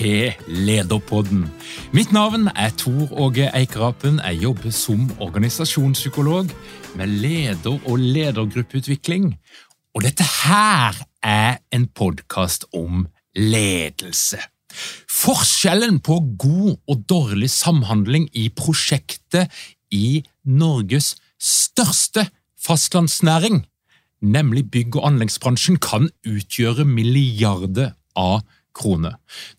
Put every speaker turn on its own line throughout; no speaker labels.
til Lederpodden. Mitt navn er Tor Åge Eikerapen. Jeg jobber som organisasjonspsykolog med leder- og ledergruppeutvikling. Og dette her er en podkast om ledelse. Forskjellen på god og dårlig samhandling i prosjektet i Norges største fastlandsnæring, nemlig bygg- og anleggsbransjen, kan utgjøre milliarder av kroner.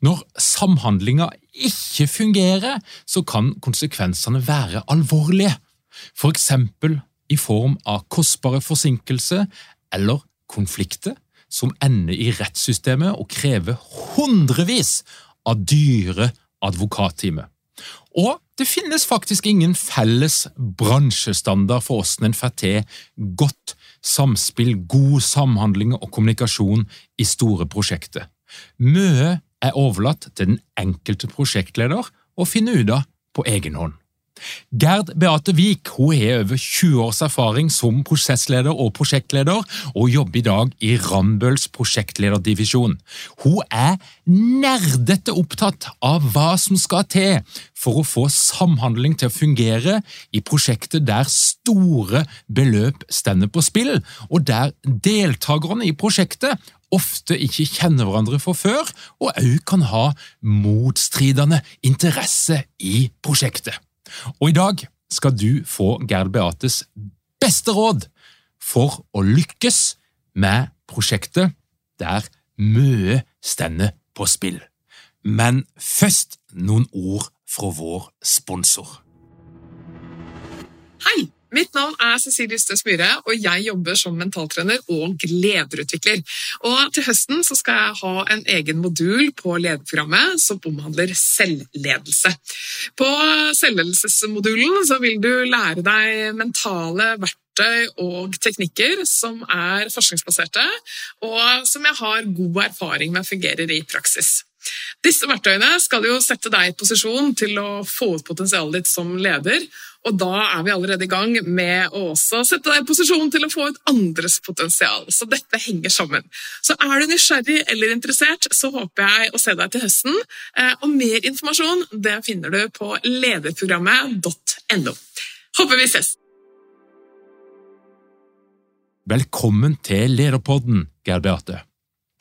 Når samhandlinga ikke fungerer, så kan konsekvensene være alvorlige. For eksempel i form av kostbare forsinkelser eller konflikter som ender i rettssystemet og krever hundrevis av dyre advokattimer. Og det finnes faktisk ingen felles bransjestandard for hvordan en får til godt samspill, god samhandling og kommunikasjon i store prosjekter. Mye er overlatt til den enkelte prosjektleder å finne ut av på egen hånd. Gerd Beate Wiik hun har over 20 års erfaring som prosessleder og prosjektleder, og jobber i dag i Rambølls prosjektlederdivisjon. Hun er nerdete opptatt av hva som skal til for å få samhandling til å fungere i prosjektet der store beløp stender på spill, og der deltakerne i prosjektet ofte ikke kjenner hverandre fra før, og òg kan ha motstridende interesse i prosjektet. Og i dag skal du få Gerd Beates beste råd for å lykkes med prosjektet der mye stender på spill. Men først noen ord fra vår sponsor.
Hei! Mitt navn er Cecilie Ystøs Myhre, og jeg jobber som mentaltrener og lederutvikler. Og til høsten skal jeg ha en egen modul på lederprogrammet som omhandler selvledelse. På selvledelsesmodulen vil du lære deg mentale verktøy og teknikker som er forskningsbaserte, og som jeg har god erfaring med fungerer i praksis. Disse verktøyene skal jo sette deg i posisjon til å få ut potensialet ditt som leder, og da er vi allerede i gang med å også sette deg i posisjon til å få ut andres potensial. Så dette henger sammen. Så er du nysgjerrig eller interessert, så håper jeg å se deg til høsten. Eh, og mer informasjon det finner du på lederprogrammet.no. Håper vi ses!
Velkommen til Lederpodden, Geir Beate.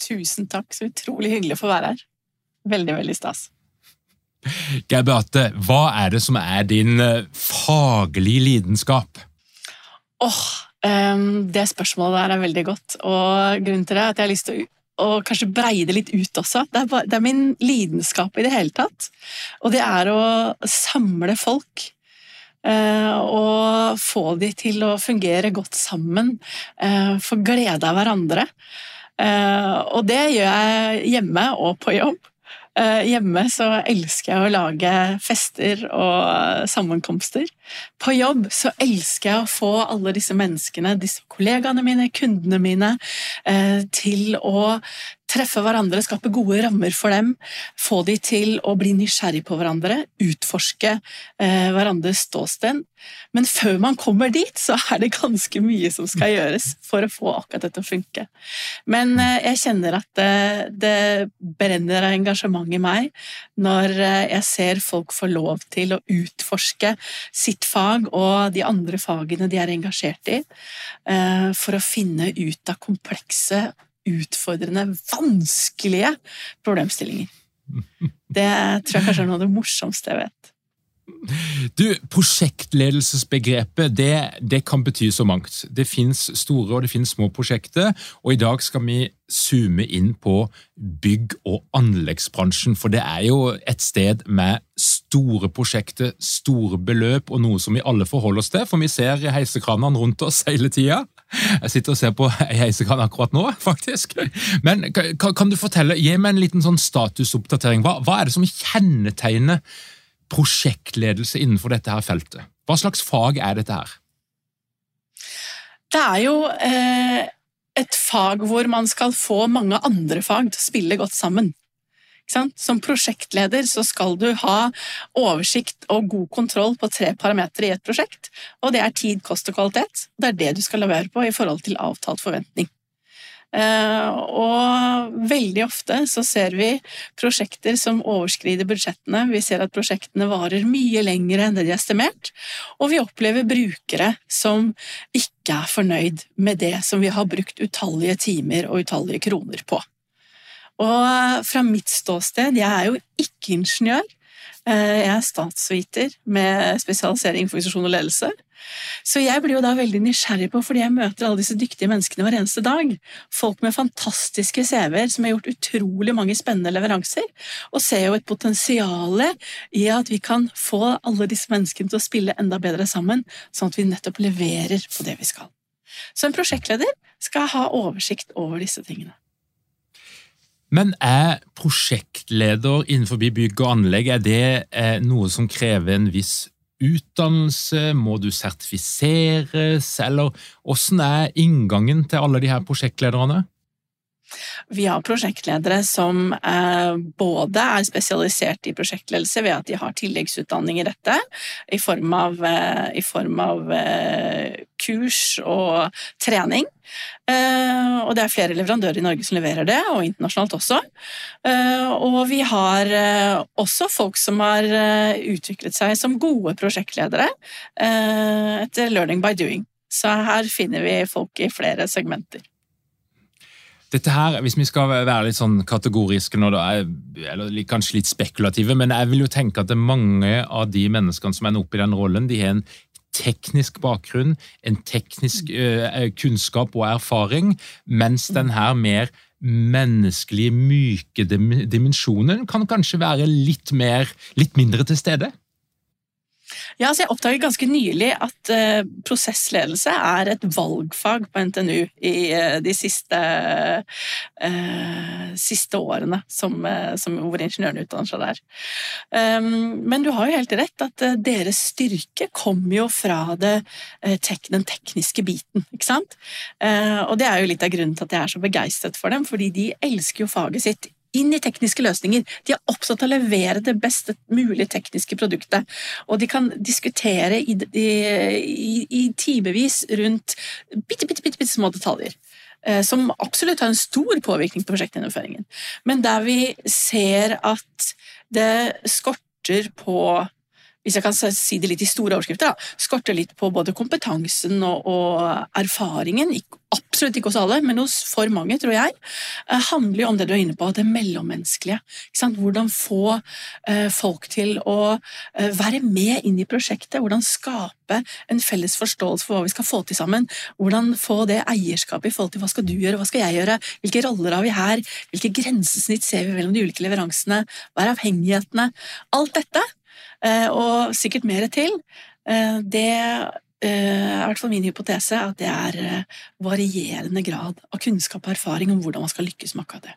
Tusen takk, så utrolig hyggelig å få være her. Veldig, veldig stas.
Geir Beate, hva er det som er din eh, faglige lidenskap?
Åh, oh, um, Det spørsmålet der er veldig godt, og grunnen til det er at jeg har lyst til å å kanskje breie det litt ut også. Det er, bare, det er, min lidenskap i det hele tatt. Og det er å samle folk. Uh, og få de til å fungere godt sammen. Uh, få glede av hverandre. Uh, og det gjør jeg hjemme og på jobb. Eh, hjemme så elsker jeg å lage fester og sammenkomster. På jobb så elsker jeg å få alle disse menneskene, disse kollegaene mine, kundene mine, eh, til å treffe hverandre, skape gode rammer for dem, få de til å bli nysgjerrig på hverandre, utforske eh, hverandres ståsted. Men før man kommer dit, så er det ganske mye som skal gjøres for å få akkurat dette å funke. Men eh, jeg kjenner at det, det brenner av engasjement i meg når eh, jeg ser folk få lov til å utforske sitt fag og de andre fagene de er engasjert i, eh, for å finne ut av komplekse utfordrende, vanskelige problemstillinger. Det tror jeg kanskje er noe av det morsomste jeg vet.
Du, Prosjektledelsesbegrepet det, det, kan bety så mangt. Det fins store og det finnes små prosjekter, og i dag skal vi zoome inn på bygg- og anleggsbransjen. For det er jo et sted med store prosjekter, store beløp, og noe som vi alle forholder oss til, for vi ser heisekranene rundt oss hele tida. Jeg sitter og ser på ei heisekran akkurat nå, faktisk. Men kan, kan, du fortelle, Gi meg en liten sånn statusoppdatering. Hva, hva er det som kjennetegner prosjektledelse innenfor dette her feltet? Hva slags fag er dette her?
Det er jo eh, et fag hvor man skal få mange andre fag til å spille godt sammen. Som prosjektleder så skal du ha oversikt og god kontroll på tre parametere i et prosjekt, og det er tid, kost og kvalitet. Det er det du skal levere på i forhold til avtalt forventning. Eh, og veldig ofte så ser vi prosjekter som overskrider budsjettene. Vi ser at prosjektene varer mye lenger enn det de er estimert. Og vi opplever brukere som ikke er fornøyd med det som vi har brukt utallige timer og utallige kroner på. Og fra mitt ståsted, jeg er jo ikke ingeniør. Eh, jeg er statsviter med spesialisering i organisasjon og ledelse. Så jeg blir jo da veldig nysgjerrig på, fordi jeg møter alle disse dyktige menneskene hver eneste dag. Folk med fantastiske CV-er som har gjort utrolig mange spennende leveranser. Og ser jo et potensial i at vi kan få alle disse menneskene til å spille enda bedre sammen, sånn at vi nettopp leverer på det vi skal. Så en prosjektleder skal ha oversikt over disse tingene.
Men er prosjektleder innenfor bygg og anlegg er det eh, noe som krever en viss utdannelse? Må du sertifiseres, eller hvordan er inngangen til alle de her prosjektlederne?
Vi har prosjektledere som eh, både er spesialisert i prosjektledelse ved at de har tilleggsutdanning i dette, i form av, eh, i form av eh, kurs og trening. Og det er flere leverandører i Norge som leverer det, og internasjonalt også. Og vi har også folk som har utviklet seg som gode prosjektledere etter learning by doing. Så her finner vi folk i flere segmenter.
Dette her, Hvis vi skal være litt sånn kategoriske nå, da, eller kanskje litt spekulative, men jeg vil jo tenke at det er mange av de menneskene som ender opp i den rollen, de har en teknisk bakgrunn, en teknisk uh, kunnskap og erfaring, mens den her mer menneskelige, myke dimensjonen kan kanskje være litt, mer, litt mindre til stede?
Ja, altså Jeg oppdaget ganske nylig at uh, prosessledelse er et valgfag på NTNU i uh, de siste, uh, siste årene som, som, hvor ingeniørene utdanner seg der. Um, men du har jo helt rett at deres styrke kommer jo fra det, tek, den tekniske biten, ikke sant? og det er jo litt av grunnen til at jeg er så begeistret for dem, fordi de elsker jo faget sitt inn i tekniske løsninger. De er opptatt av å levere det beste mulige tekniske produktet. Og de kan diskutere i, i, i, i timevis rundt bitte, bitte, bitte, bitte små detaljer. Eh, som absolutt har en stor påvirkning på prosjektgjennomføringen. Men der vi ser at det skorter på hvis jeg kan si det litt i store overskrifter, da, skorter litt på både kompetansen og, og erfaringen. absolutt ikke hos alle, men hos for mange, tror jeg. Eh, handler jo om det du er inne på, det mellommenneskelige. Hvordan få eh, folk til å eh, være med inn i prosjektet. Hvordan skape en felles forståelse for hva vi skal få til sammen. Hvordan få det eierskapet i forhold til hva skal du gjøre, hva skal jeg gjøre, hvilke roller har vi her, hvilke grensesnitt ser vi mellom de ulike leveransene, hva er avhengighetene? Alt dette og sikkert mer til. Eh, det eh, er i hvert fall min hypotese at det er varierende grad av kunnskap og erfaring om hvordan man skal lykkes med akkurat det.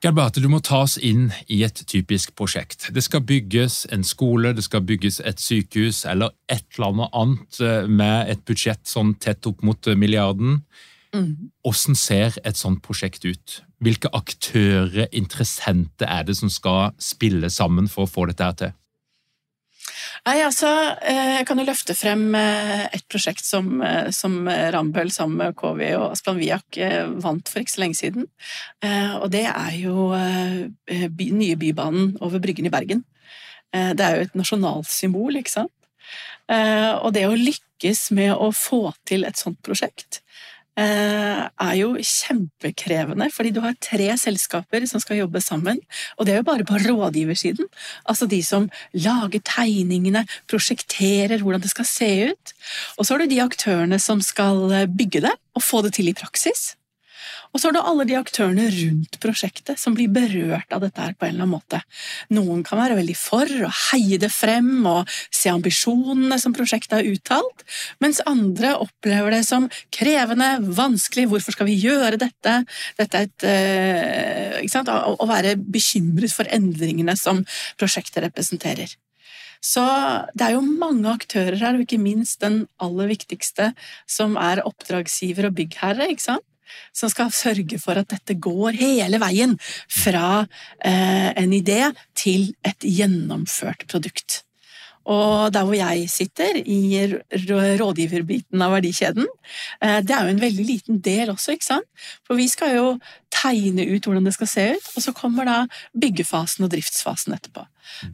Geir du må ta oss inn i et typisk prosjekt. Det skal bygges en skole, det skal bygges et sykehus eller et eller annet annet med et budsjett sånn tett opp mot milliarden. Hvordan ser et sånt prosjekt ut? Hvilke aktører, interessenter, er det som skal spille sammen for å få dette her til?
Nei, altså, eh, Jeg kan jo løfte frem eh, et prosjekt som, eh, som Rambøll sammen med KV og Asplan Viak vant for ikke så lenge siden. Og det er jo by, nye Bybanen over Bryggen i Bergen. Det er jo et nasjonalsymbol, ikke sant? Og det å lykkes med å få til et sånt prosjekt er jo kjempekrevende, fordi du har tre selskaper som skal jobbe sammen. Og det er jo bare på rådgiversiden. Altså de som lager tegningene, prosjekterer hvordan det skal se ut. Og så har du de aktørene som skal bygge det og få det til i praksis. Og så er det alle de aktørene rundt prosjektet som blir berørt av dette her på en eller annen måte. Noen kan være veldig for og heie det frem og se ambisjonene som prosjektet har uttalt, mens andre opplever det som krevende, vanskelig, hvorfor skal vi gjøre dette? Dette er et eh, ikke sant? Å være bekymret for endringene som prosjektet representerer. Så det er jo mange aktører her, og ikke minst den aller viktigste, som er oppdragsgiver og byggherre. ikke sant? Som skal sørge for at dette går hele veien fra eh, en idé til et gjennomført produkt. Og der hvor jeg sitter, i rådgiverbiten av verdikjeden, eh, det er jo en veldig liten del også, ikke sant? For vi skal jo tegne ut hvordan det skal se ut, og så kommer da byggefasen og driftsfasen etterpå.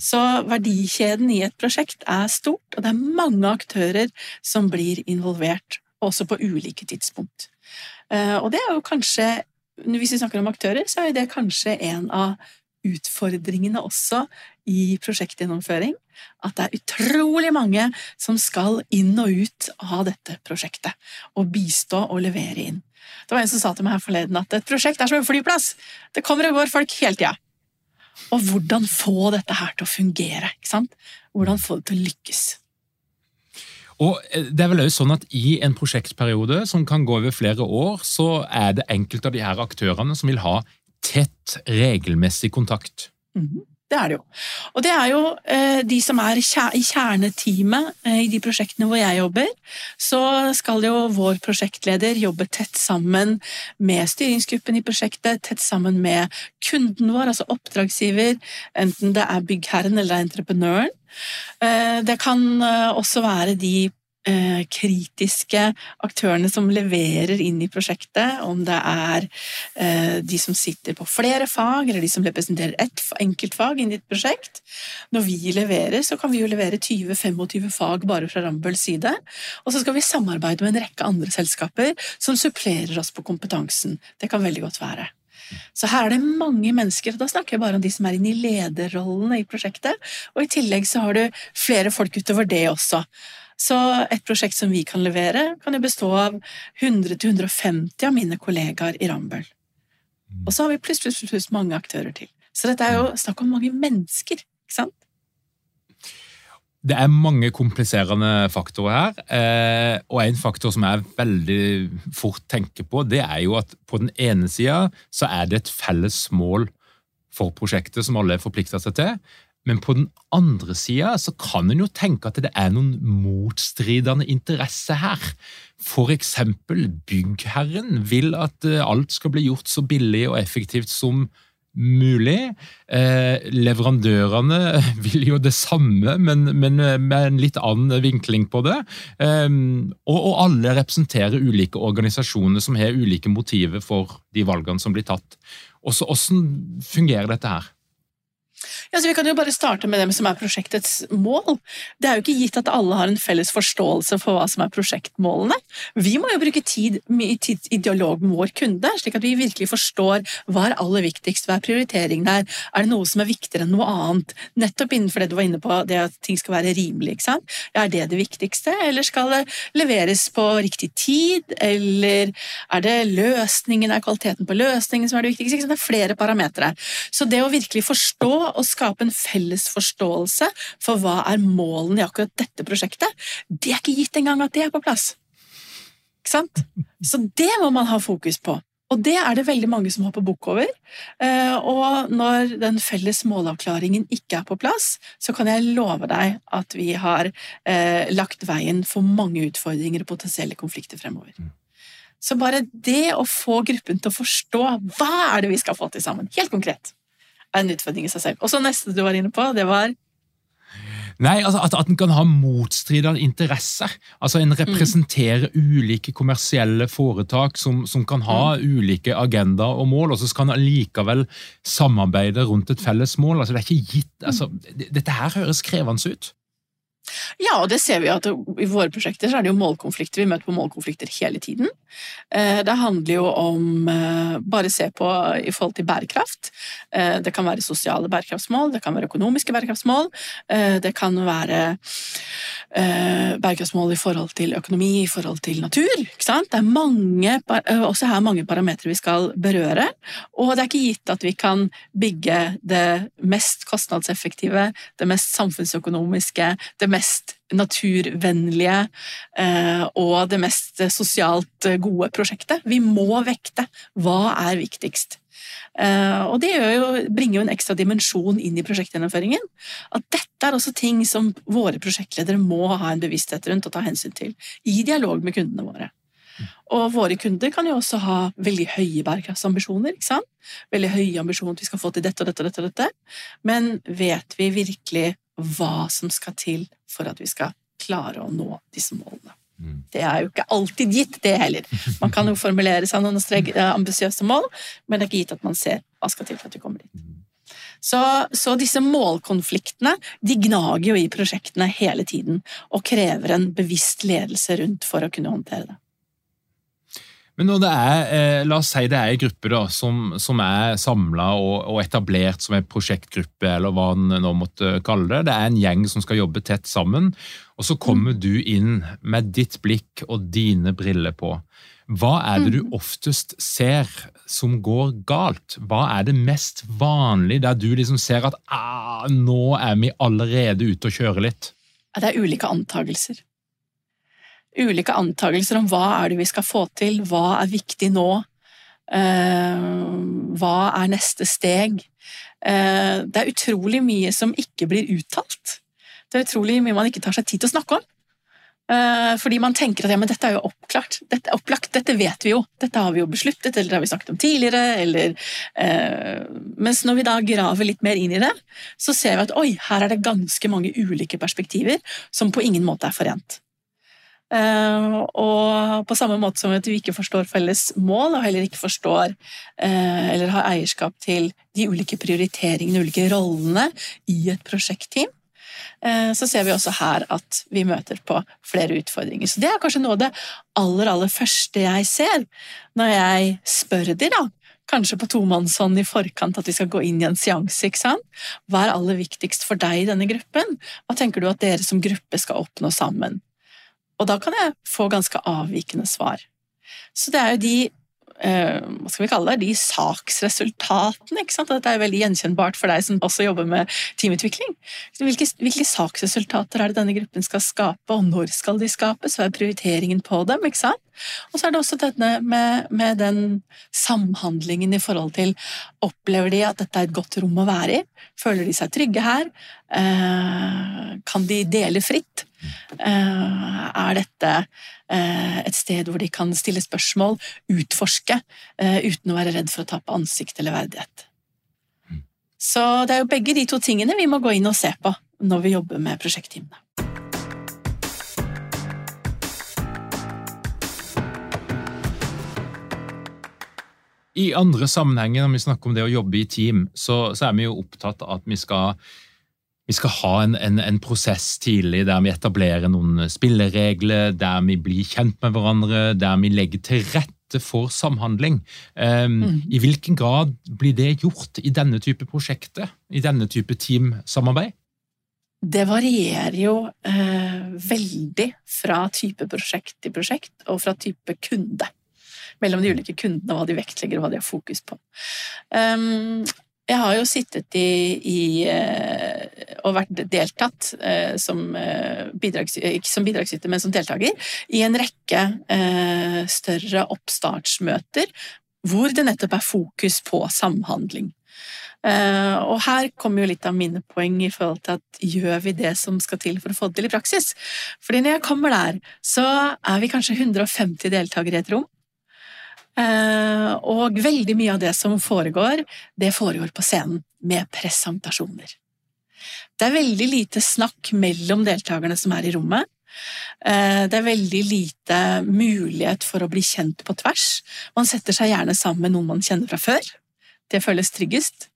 Så verdikjeden i et prosjekt er stort, og det er mange aktører som blir involvert, også på ulike tidspunkt. Eh, og det er jo kanskje, hvis vi snakker om aktører, så er det kanskje en av utfordringene også i prosjektgjennomføring. At det er utrolig mange som skal inn og ut av dette prosjektet. Og bistå og levere inn. Det var en som sa til meg her forleden at et prosjekt er som en flyplass. Det kommer og går folk hele tida. Og hvordan få dette her til å fungere? Hvordan få det til å lykkes?
Og eh, det er vel også sånn at I en prosjektperiode som kan gå over flere år, så er det enkelte av de her aktørene som vil ha tett, regelmessig kontakt.
Mm -hmm. Det er det jo. Og det er jo eh, de som er i kjerneteamet eh, i de prosjektene hvor jeg jobber. Så skal jo vår prosjektleder jobbe tett sammen med styringsgruppen i prosjektet, tett sammen med kunden vår, altså oppdragsgiver, enten det er byggherren eller entreprenøren. Eh, det kan eh, også være de kritiske aktørene som leverer inn i prosjektet, om det er de som sitter på flere fag, eller de som representerer ett enkeltfag inn i et prosjekt. Når vi leverer, så kan vi jo levere 20-25 fag bare fra Rambølls side, og så skal vi samarbeide med en rekke andre selskaper som supplerer oss på kompetansen. Det kan veldig godt være. Så her er det mange mennesker, og da snakker jeg bare om de som er inne i lederrollene i prosjektet. Og i tillegg så har du flere folk utover det også. Så et prosjekt som vi kan levere, kan jo bestå av 100-150 av mine kollegaer i Rambøll. Og så har vi pluss, pluss, pluss mange aktører til. Så dette er jo snakk om mange mennesker, ikke sant?
Det er mange kompliserende faktorer her. Eh, og en faktor som jeg veldig fort tenker på, det er jo at på den ene sida så er det et felles mål for prosjektet som alle er forplikta seg til. Men på den andre sida så kan en jo tenke at det er noen motstridende interesser her. For eksempel byggherren vil at eh, alt skal bli gjort så billig og effektivt som mulig. Eh, leverandørene vil jo det samme, men, men, med en litt annen vinkling på det. Eh, og, og, alle representerer ulike organisasjoner som har ulike motiver for de valgene som blir tatt. Også, hvordan fungerer dette her?
Ja, så Vi kan jo bare starte med dem som er prosjektets mål. Det er jo ikke gitt at alle har en felles forståelse for hva som er prosjektmålene. Vi må jo bruke tid i dialog med vår kunde, slik at vi virkelig forstår hva er aller viktigst, hva er prioriteringen her, er det noe som er viktigere enn noe annet? Nettopp innenfor det du var inne på, det at ting skal være rimelig. ikke sant? Er det det viktigste, eller skal det leveres på riktig tid, eller er det løsningen, er kvaliteten på løsningen som er det viktigste? Det er flere parametere. Så det å virkelig forstå og skape en felles forståelse for hva er målene i akkurat dette prosjektet, det er ikke gitt engang at det er på plass. Ikke sant? Så det må man ha fokus på. Og det er det veldig mange som hopper bukk over. Eh, og når den felles målavklaringen ikke er på plass, så kan jeg love deg at vi har eh, lagt veien for mange utfordringer og potensielle konflikter fremover. Mm. Så bare det å få gruppen til å forstå hva er det vi skal få til sammen, helt konkret, er en utfordring i seg selv. Og så neste du var inne på, det var
Nei, altså at, at en kan ha motstridende interesser. Altså En representerer mm. ulike kommersielle foretak som, som kan ha mm. ulike agendaer og mål, og så skal en likevel samarbeide rundt et felles mål. Altså Det er ikke gitt, altså, Dette her høres krevende ut.
Ja, og det ser vi at i våre prosjekter så er det jo målkonflikter. Vi møter på målkonflikter hele tiden. Eh, det handler jo om eh, bare se på i forhold til bærekraft. Eh, det kan være sosiale bærekraftsmål, det kan være økonomiske bærekraftsmål, det kan være bærekraftsmål i forhold til økonomi, i forhold til natur. Det er mange, også her mange parametere vi skal berøre, og det er ikke gitt at vi kan bygge det mest kostnadseffektive, det mest samfunnsøkonomiske, det mest naturvennlige eh, og det mest sosialt gode prosjektet. Vi må vekte hva er viktigst. Eh, og det jo, bringer jo en ekstra dimensjon inn i prosjektgjennomføringen. At dette er også ting som våre prosjektledere må ha en bevissthet rundt og ta hensyn til i dialog med kundene våre. Og våre kunder kan jo også ha veldig høye bærekraftsambisjoner. Veldig høye ambisjoner at vi skal få til dette og dette. og dette. Men vet vi virkelig hva som skal til for at vi skal klare å nå disse målene. Mm. Det er jo ikke alltid gitt, det heller. Man kan jo formulere seg noen eh, ambisiøse mål, men det er ikke gitt at man ser hva skal til for at vi kommer dit. Mm. Så, så, disse målkonfliktene de gnager jo i prosjektene hele tiden og krever en bevisst ledelse rundt for å kunne håndtere det.
Men når det er, eh, la oss si det er en gruppe da, som, som er samla og, og, etablert som en prosjektgruppe, eller hva en nå måtte kalle det. Det er en gjeng som skal jobbe tett sammen, og så kommer mm. du inn med ditt blikk og dine briller på. Hva er det du mm. oftest ser som går galt? Hva er det mest vanlige der du liksom ser at ah, nå er vi allerede ute og kjører litt?
Det er ulike antagelser ulike antakelser om hva er det vi skal få til, hva er viktig nå, eh, hva er neste steg. Eh, det er utrolig mye som ikke blir uttalt. Det er utrolig mye man ikke tar seg tid til å snakke om. Eh, fordi man tenker at ja, dette er jo oppklart, dette opplagt, dette vet vi jo, dette har vi jo besluttet, eller det har vi snakket om tidligere, eller eh, Mens når vi da graver litt mer inn i det, så ser vi at oi, her er det ganske mange ulike perspektiver som på ingen måte er forent. Uh, og på samme måte som at vi ikke forstår felles mål, og heller ikke forstår uh, eller har eierskap til de ulike prioriteringene, de ulike rollene i et prosjektteam, uh, så ser vi også her at vi møter på flere utfordringer. Så det er kanskje noe av det aller, aller første jeg ser når jeg spør de da, kanskje på tomannshånd i forkant at vi skal gå inn i en seanse. ikke sant? Hva er aller viktigst for deg i denne gruppen? Hva tenker du at dere som gruppe skal oppnå sammen? Og da kan jeg få ganske avvikende svar. Så det er jo de hva skal vi kalle det, de saksresultatene. ikke sant? Dette er veldig gjenkjennbart for deg som også jobber med teamutvikling. Hvilke, hvilke, saksresultater er det denne gruppen skal skape, og når skal de skapes? Hva er prioriteringen på dem? ikke sant? Og så er det også denne med, med den samhandlingen i forhold til Opplever de at dette er et godt rom å være i? Føler de seg trygge her? Eh, kan de dele fritt? Eh, er dette eh, et sted hvor de kan stille spørsmål, utforske, eh, uten å være redd for å tape ansikt eller verdighet? Mm. Så det er jo begge de to tingene vi må gå inn og se på når vi jobber med prosjektteamene.
I andre sammenhenger, når vi snakker om det å jobbe i team, så, så er vi jo opptatt av at vi skal vi skal ha en, en, en, prosess tidlig der vi etablerer noen spilleregler, der vi blir kjent med hverandre, der vi legger til rette for samhandling. Um, mm. I hvilken grad blir det gjort i denne type prosjekter, i denne type teamsamarbeid?
Det varierer jo eh, veldig fra type prosjekt til prosjekt, og fra type kunde mellom de ulike kundene, hva de vektlegger og hva de har fokus på. Um, jeg har jo sittet i, i eh, og vært deltatt eh, som, eh, bidrags, ikke som bidragsyter, men som deltaker i en rekke større oppstartsmøter hvor det nettopp er fokus på samhandling. Uh, og her kommer jo litt av mine poeng i forhold til at gjør vi det som skal til for å få det til i praksis? Fordi når jeg kommer der, så er vi kanskje 150 deltakere i et rom. Uh, og veldig mye av det som foregår, det foregår på scenen med presentasjoner. Det er veldig lite snakk mellom deltakerne som er i rommet. Uh, det er veldig lite mulighet for å bli kjent på tvers. Man setter seg gjerne sammen med noen man kjenner fra før. Det føles tryggest.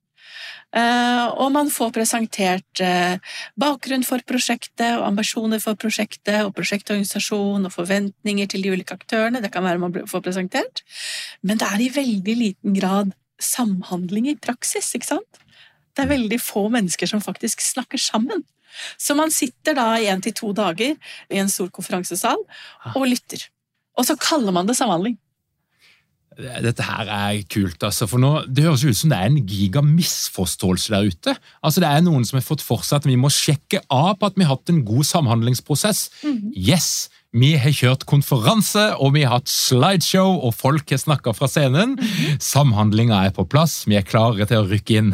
Eh, og man får presentert eh, bakgrunn for prosjektet og ambisjoner for prosjektet og prosjektorganisasjon og forventninger til de ulike aktørene. Det kan være man får presentert. Men det er i veldig liten grad samhandling i praksis, ikke sant? Det er veldig få mennesker som faktisk snakker sammen. Så man sitter da én til to dager i en stor konferansesal og lytter. Og så kaller man det samhandling.
Dette her er kult, altså. For nå, Det høres ut som det er en gigamisforståelse der ute. Altså Det er noen som har fått for seg at vi må sjekke av på at vi har hatt en god samhandlingsprosess. Mm. Yes! Vi har kjørt konferanse, og vi har hatt slideshow, og folk har snakka fra scenen. Mm. Samhandlinga er på plass, vi er klare til å rykke inn.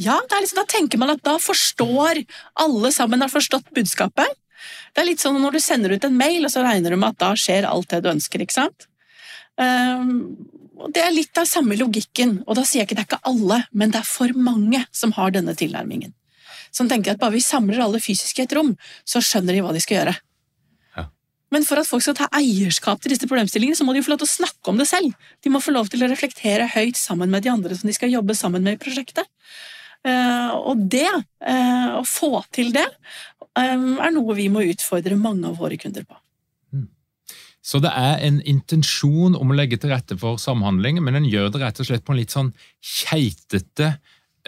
Ja, liksom, da tenker man at da forstår alle sammen har forstått budskapet. Det er litt sånn når du sender ut en mail, og så regner du med at da skjer alt det du ønsker. ikke sant? Ehm, det er litt av samme logikken, og da sier jeg ikke det er ikke alle, men det er for mange som har denne tilnærmingen. Som tenker at bare vi samler alle fysisk i et rom, så skjønner de hva de skal gjøre. Ja. Men for at folk skal ta eierskap til disse problemstillingene, så må de jo få lov til å snakke om det selv. De må få lov til å reflektere høyt sammen med de andre som de skal jobbe sammen med i prosjektet. Uh, og det, uh, å få til det, um, er noe vi må utfordre mange av våre kunder på.
Så det er en intensjon om å legge til rette for samhandling, men en gjør det rett og slett på en litt sånn keitete,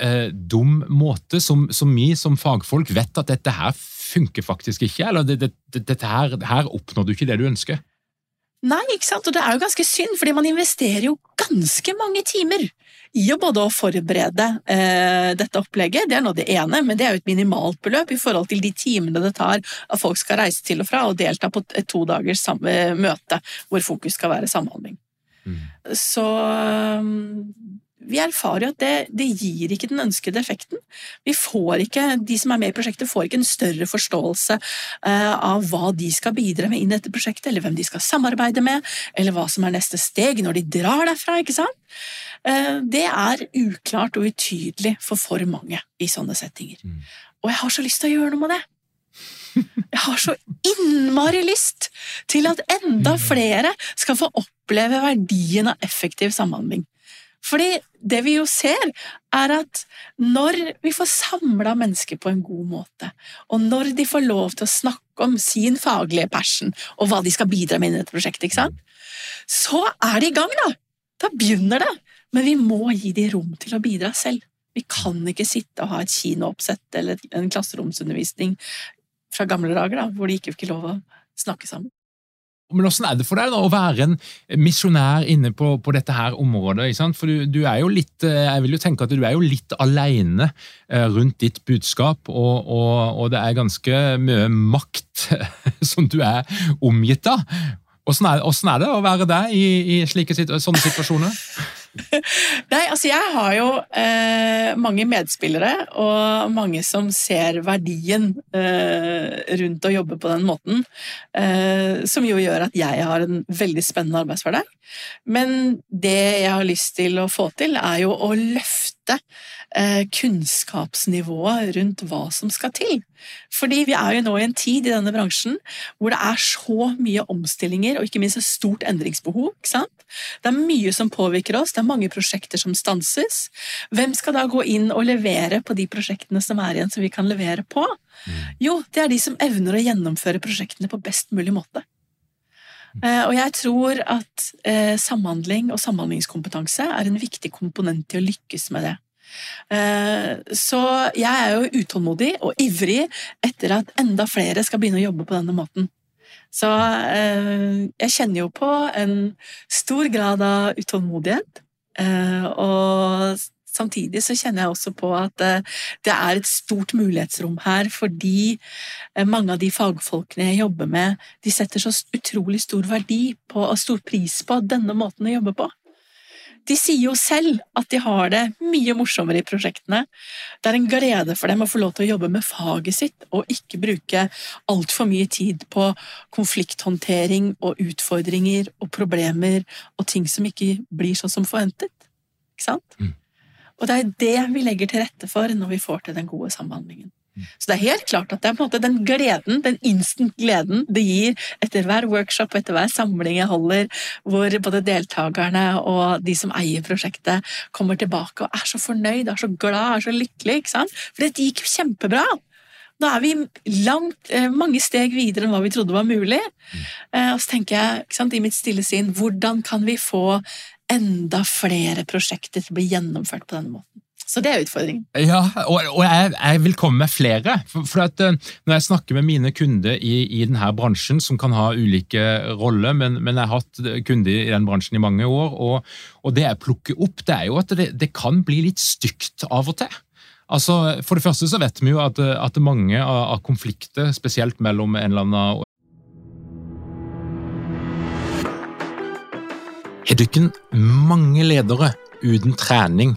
eh, dum måte, som, som, vi som fagfolk vet at dette her funker faktisk ikke. Eller det, det, dette her, her oppnår du ikke det du ønsker.
Nei, ikke sant? og det er jo ganske synd, fordi man investerer jo ganske mange timer i å både å forberede eh, dette opplegget, det er nå det ene, men det er jo et minimalt beløp i forhold til de timene det tar at folk skal reise til og fra og delta på et to dagers møte hvor fokus skal være samhandling. Mm. Så vi erfarer jo at det, det, gir ikke den ønskede effekten. Vi får ikke, De som er med i prosjektet, får ikke en større forståelse uh, av hva de skal bidra med inn i dette prosjektet, eller hvem de skal samarbeide med, eller hva som er neste steg når de drar derfra. ikke sant? Uh, det er uklart og utydelig for for mange i sånne settinger. Mm. Og jeg har så lyst til å gjøre noe med det. Jeg har så innmari lyst til at enda mm. flere skal få oppleve verdien av effektiv samhandling. Fordi det vi jo ser, er at når vi får samla mennesker på en god måte, og når de får lov til å snakke om sin faglige passion og hva de skal bidra med i dette prosjektet, så er de i gang, da! Da begynner det! Men vi må gi dem rom til å bidra selv. Vi kan ikke sitte og ha et kinooppsett eller en klasseromsundervisning fra gamle dager da, hvor de ikke fikk lov å snakke sammen.
Men Hvordan er det for deg da, å være en misjonær inne på, på, dette her området? For du, du, er jo litt eh, jeg vil jo tenke at du er jo litt alene eh, rundt ditt budskap, og, og, og det er ganske mye makt som du er omgitt av. Hvordan er, er det å være deg i, i slike, sånne situasjoner?
Nei, altså jeg har jo eh, mange medspillere og mange som ser verdien eh, rundt å jobbe på den måten. Eh, som jo gjør at jeg har en veldig spennende arbeidshverdag. Men det jeg har lyst til å få til, er jo å løfte kunnskapsnivået rundt hva som skal til. Fordi vi er jo nå i en tid i denne bransjen hvor det er så mye omstillinger og ikke minst et stort endringsbehov. Det er mye som påvirker oss, det er mange prosjekter som stanses. Hvem skal da gå inn og levere på de prosjektene som er igjen som vi kan levere på? Mm. Jo, det er de som evner å gjennomføre prosjektene på best mulig måte. Uh, og jeg tror at uh, samhandling og samhandlingskompetanse er en viktig komponent til å lykkes med det. Eh, så jeg er jo utålmodig og ivrig etter at enda flere skal begynne å jobbe på denne måten. Så eh, jeg kjenner jo på en stor grad av utålmodighet. Eh, og samtidig så kjenner jeg også på at det er et stort mulighetsrom her, fordi mange av de fagfolkene jeg jobber med, de setter så utrolig stor verdi på og stor pris på denne måten å jobbe på. De sier jo selv at de har det mye morsommere i prosjektene. Det er en glede for dem å få lov til å jobbe med faget sitt, og ikke bruke altfor mye tid på konflikthåndtering og utfordringer og problemer og ting som ikke blir sånn som forventet. Ikke sant?
Mm.
Og det er det vi legger til rette for når vi får til den gode samhandlingen. Så det er helt klart at det er på en måte den gleden, den instant gleden det gir etter hver workshop og etter hver samling jeg holder, hvor både deltakerne og de som eier prosjektet, kommer tilbake og er så fornøyd, er så glad, er så lykkelig. ikke sant? For det gikk jo kjempebra. Da er vi langt, eh, mange steg videre enn hva vi trodde var mulig. Eh, Og så tenker jeg ikke sant, i mitt stille sinn, hvordan kan vi få enda flere prosjekter til å bli gjennomført på denne måten? Så det er utfordringen.
Ja, og, og jeg, jeg vil komme med flere. For, for at, eh, når jeg snakker med mine kunder i, i denne bransjen, som kan ha ulike roller, men, men jeg har hatt kunder i den bransjen i mange år, og, og det jeg plukker opp, det er jo at det, det kan bli litt stygt av og til. Altså, For det første så vet vi jo at, at mange av, av konflikter, spesielt mellom en eller annen Har dere mange ledere uten trening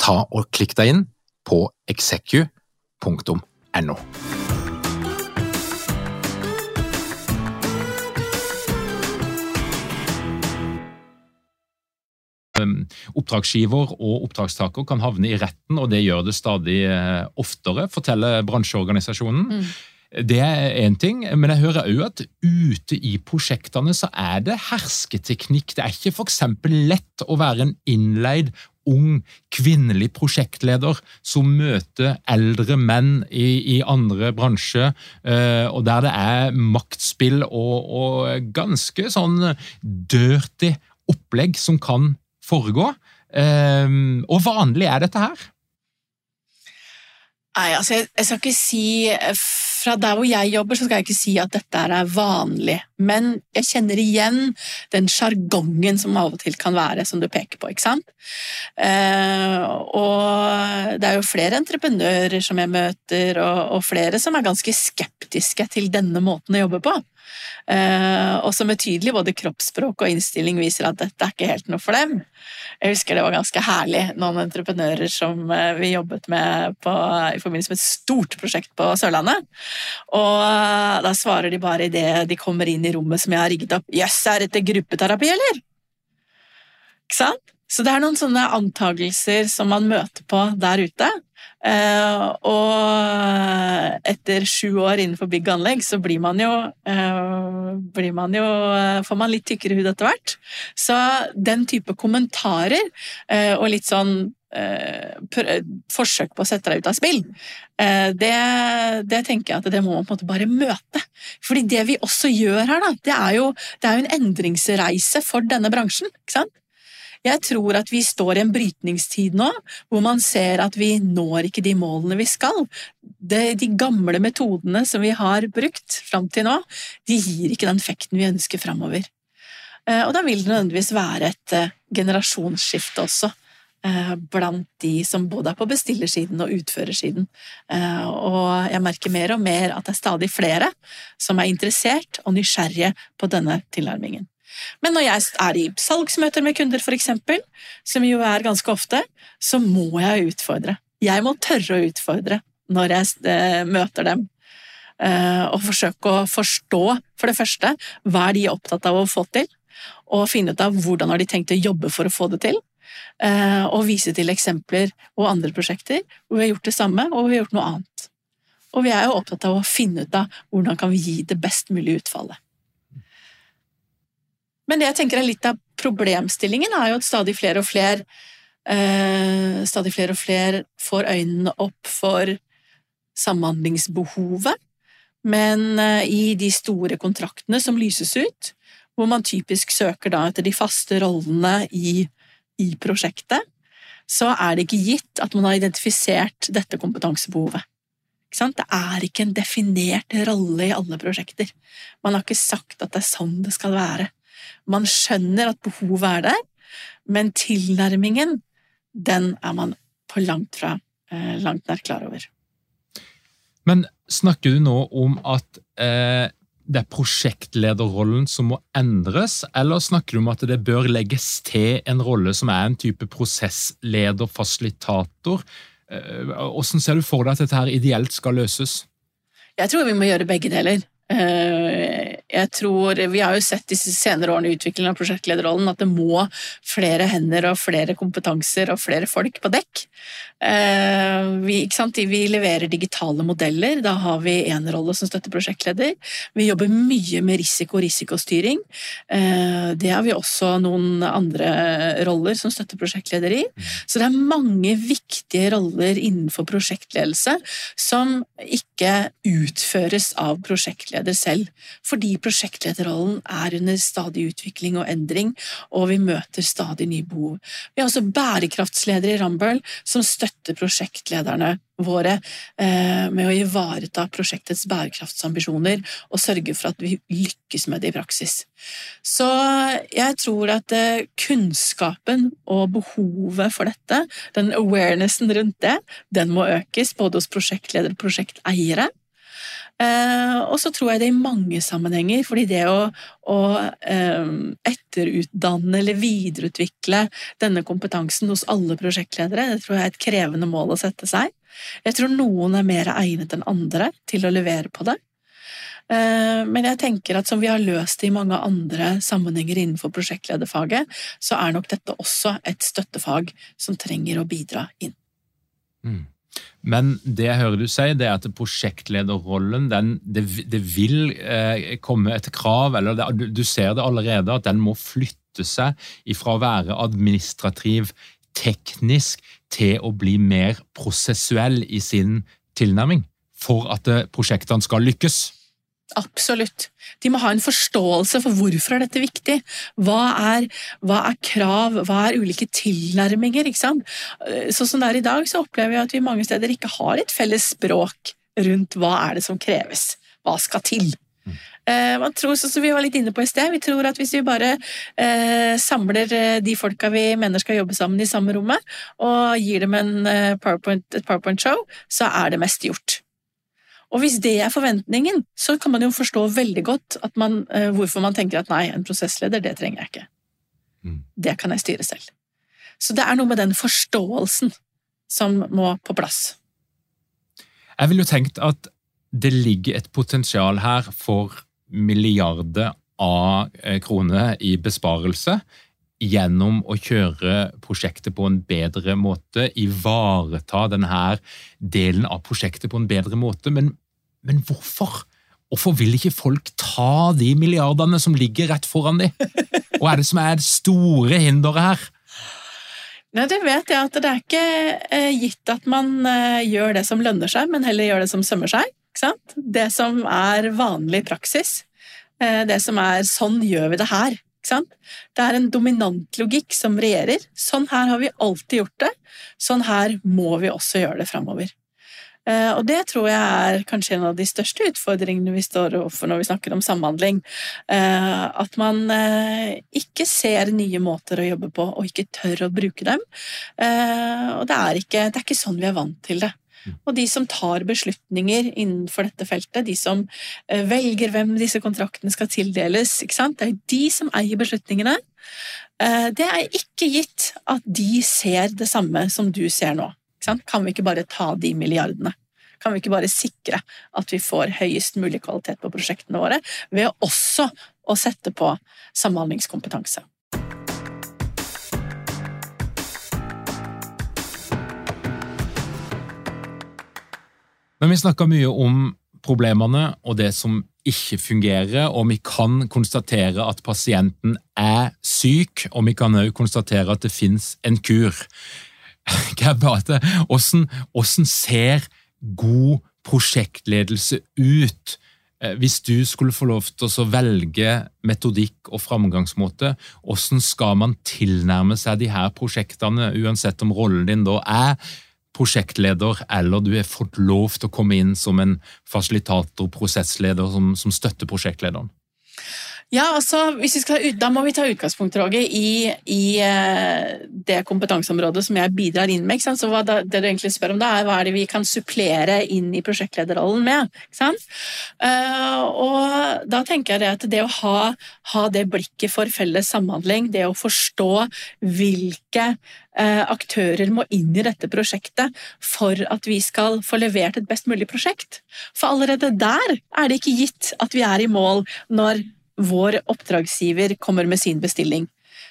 ta og klikk deg inn på execu.no. Um, Oppdragsgiver og oppdragstaker kan havne i retten, og det gjør det stadig eh, oftere, forteller bransjeorganisasjonen.
Mm.
Det er én ting, men jeg hører òg at ute i prosjektene så er det hersketeknikk. Det er ikke f.eks. lett å være en innleid ung kvinnelig prosjektleder som møter eldre menn i, i andre bransjer, eh, og der det er maktspill og, og ganske sånn dirty opplegg som kan foregå. Eh, og vanlig er dette her?
Nei, altså jeg, jeg skal ikke si Fra der hvor jeg jobber, så skal jeg ikke si at dette er vanlig. Men jeg kjenner igjen den sjargongen som av og til kan være, som du peker på. ikke sant? Eh, og det er jo flere entreprenører som jeg møter, og, flere som er ganske skeptiske til denne måten å jobbe på. Eh, og som med tydelig både kroppsspråk og innstilling viser at dette er ikke helt noe for dem. Jeg husker det var ganske herlig, noen entreprenører som eh, vi jobbet med på, i forbindelse med et stort prosjekt på Sørlandet. Og eh, da svarer de bare idet de kommer inn i rommet som jeg har rigget opp Jøss, yes, er dette gruppeterapi, eller? Ikke sant? Så det er noen sånne antagelser som man møter på der ute. Uh, og etter sju år innenfor bygg og anlegg, så blir man jo, uh, blir man jo uh, Får man litt tykkere hud etter hvert. Så den type kommentarer og litt sånn forsøk på å sette deg ut av spill, det, det, tenker jeg at det må man på en måte bare møte. Fordi det vi også gjør her, da, det er jo, det er jo en endringsreise for denne bransjen. ikke sant? Jeg tror at vi står i en brytningstid nå, hvor man ser at vi når ikke de målene vi skal. De, de gamle metodene som vi har brukt fram til nå, de gir ikke den effekten vi ønsker framover. Eh, og da vil det nødvendigvis være et eh, generasjonsskifte også eh, blant de som både er på bestillersiden og utførersiden. Og jeg merker mer og mer at det er stadig flere som er interessert og nysgjerrige på denne tilnærmingen. Men når jeg er i salgsmøter med kunder, for eksempel, som jo er ganske ofte, så må jeg utfordre. Jeg må tørre å utfordre når jeg eh, møter dem. Eh, og forsøke å forstå, for det første, hva er de opptatt av å få til, og finne ut av hvordan har de tenkt å jobbe for å få det til. Eh, og vise til eksempler og andre prosjekter hvor vi har gjort det samme, og vi har gjort noe annet. Og vi er jo opptatt av å finne ut av hvordan kan vi gi det best mulige utfallet. Men det jeg tenker er litt av problemstillingen, er jo at stadig flere og flere eh, Stadig flere og flere får øynene opp for samhandlingsbehovet. Men eh, i de store kontraktene som lyses ut, hvor man typisk søker da etter de faste rollene i i prosjektet, så er det ikke gitt at man har identifisert dette kompetansebehovet. Det er ikke en definert rolle i alle prosjekter. Man har ikke sagt at det er sånn det skal være. Man skjønner at behovet er der, men tilnærmingen, den er man på langt fra eh, langt nær klar over.
Men snakker du nå om at eh, det er prosjektlederrollen som må endres, eller snakker du om at det bør legges til en rolle som er en type prosessleder, fasilitator? Eh, hvordan ser du for deg at dette her ideelt skal løses?
Jeg tror vi må gjøre begge deler. Eh, jeg tror, Vi har jo sett disse senere årene i utviklingen av prosjektlederrollen at det må flere hender og flere kompetanser og flere folk på dekk. Eh, vi, vi leverer digitale modeller, da har vi én rolle som støtter prosjektleder. Vi jobber mye med risiko og risikostyring. Eh, det har vi også noen andre roller som støtter prosjektleder i. Mm. Så det er mange viktige roller innenfor prosjektledelse som ikke utføres av prosjektleder selv. Fordi prosjektlederrollen er under stadig utvikling og endring, og vi møter stadig nye behov. Vi har også bærekraftsledere i Rambøll som støtter prosjektlederne våre eh, med å ivareta prosjektets bærekraftsambisjoner og sørge for at vi lykkes med det i praksis. Så jeg tror at eh, kunnskapen og behovet for dette, den awarenessen rundt det, den må økes både hos prosjektledere og prosjekteiere. Eh, og så tror jeg det i mange sammenhenger, fordi det å, å eh, etterutdanne eller videreutvikle denne kompetansen hos alle prosjektledere, det tror jeg er et krevende mål å sette seg. Jeg tror noen er mer egnet enn andre til å levere på det. Eh, men jeg tenker at som vi har løst det i mange andre sammenhenger innenfor prosjektlederfaget, så er nok dette også et støttefag som trenger å bidra inn.
Mm. Men det jeg hører du si, det er at prosjektlederrollen den, det, det, vil eh, komme et krav, eller det, du ser det allerede, at den må flytte seg ifra å være administrativ, teknisk, til å bli mer prosessuell i sin tilnærming for at eh, prosjektene skal lykkes.
Absolutt. De må ha en forståelse for hvorfor er dette viktig. Hva er, hva er krav, hva er ulike tilnærminger? ikke sant? Sånn som det er i dag, så opplever vi at vi mange steder ikke har et felles språk rundt hva er det som kreves. Hva skal til? Mm. Eh, man tror, sånn som vi var litt inne på i sted, vi tror at hvis vi bare eh, samler eh, de folka vi mener skal jobbe sammen i samme rommet, og gir dem en, eh, PowerPoint, et PowerPoint-show, så er det mest gjort. Og hvis det er forventningen, så kan man jo forstå veldig godt man, uh, hvorfor man tenker at nei, en prosessleder, det trenger jeg ikke. Mm. Det kan jeg styre selv. Så det er noe med den forståelsen som må på plass.
Jeg ville jo tenkt at det ligger et potensial her for milliarder av eh, kroner i besparelse gjennom å kjøre prosjektet på en bedre måte, ivareta denne delen av prosjektet på en bedre måte. Men men hvorfor? Hvorfor vil ikke folk ta de milliardene som ligger rett foran dem? Hva er det som er det store hinderet her?
Nei, det vet jeg at det er ikke eh, gitt at man eh, gjør det som lønner seg, men heller gjør det som sømmer seg. Det som er vanlig praksis. Eh, det som er 'sånn gjør vi det her'. Det er en dominant logikk som regjerer. Sånn her har vi alltid gjort det. Sånn her må vi også gjøre det framover. Eh, og det tror jeg er kanskje en av de største utfordringene vi står overfor når vi snakker om samhandling. Eh, at man eh, ikke ser nye måter å jobbe på, og ikke tør å bruke dem. Og det er ikke, det er ikke sånn vi er vant til det. Og de som tar beslutninger innenfor dette feltet, de som velger hvem disse kontraktene skal tildeles, det er de som eier beslutningene. Det er ikke gitt at de ser det samme som du ser nå. Kan vi ikke bare ta de milliardene? Kan vi ikke bare sikre at vi får høyest mulig kvalitet på prosjektene våre, ved også å sette på samhandlingskompetanse?
Men vi snakka mye om problemene og det som ikke fungerer, og vi kan konstatere at pasienten er syk, og vi kan også konstatere at det fins en kur. Hvordan, hvordan ser god prosjektledelse ut Eh, hvis du skulle få lov til å velge metodikk og framgangsmåte, hvordan skal man tilnærme seg de her prosjektene, uansett om rollen din da er prosjektleder, eller du har fått lov til å komme inn som en fasilitator, prosessleder, som, som støtter prosjektlederen?
Ja, altså, skal, Da må vi ta utgangspunkt Roger, i, i uh, det kompetanseområdet som jeg bidrar inn med. Så hva Det du egentlig spør om da, er hva er det vi kan supplere inn i prosjektlederrollen med. Uh, og Da tenker jeg at det å ha, ha, det blikket for felles samhandling, det å forstå hvilke uh, aktører må inn i dette prosjektet for at vi skal få levert et best mulig prosjekt. For allerede der er det ikke gitt at vi er i mål når vår oppdragsgiver kommer med sin bestilling.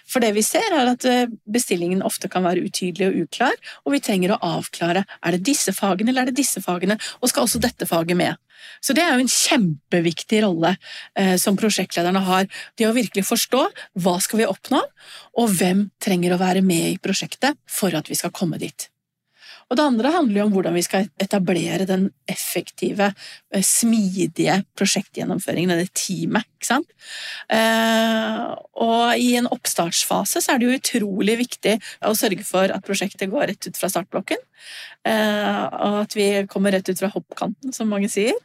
For det vi ser, er at eh, bestillingen ofte kan være utydelig og uklar, og vi trenger å avklare er det disse fagene eller er det disse fagene, og skal også dette faget med. Så det er jo en kjempeviktig rolle eh, som prosjektlederne har. Det å virkelig forstå hva skal vi oppnå, og hvem trenger å være med i prosjektet for at vi skal komme dit. Og det andre handler jo om hvordan vi skal etablere den effektive, eh, smidige prosjektgjennomføringen, det teamet. ikke sant? Eh, og i en oppstartsfase så er det jo utrolig viktig å sørge for at prosjektet går rett ut fra startblokken. Eh, og at vi kommer rett ut fra hoppkanten, som mange sier.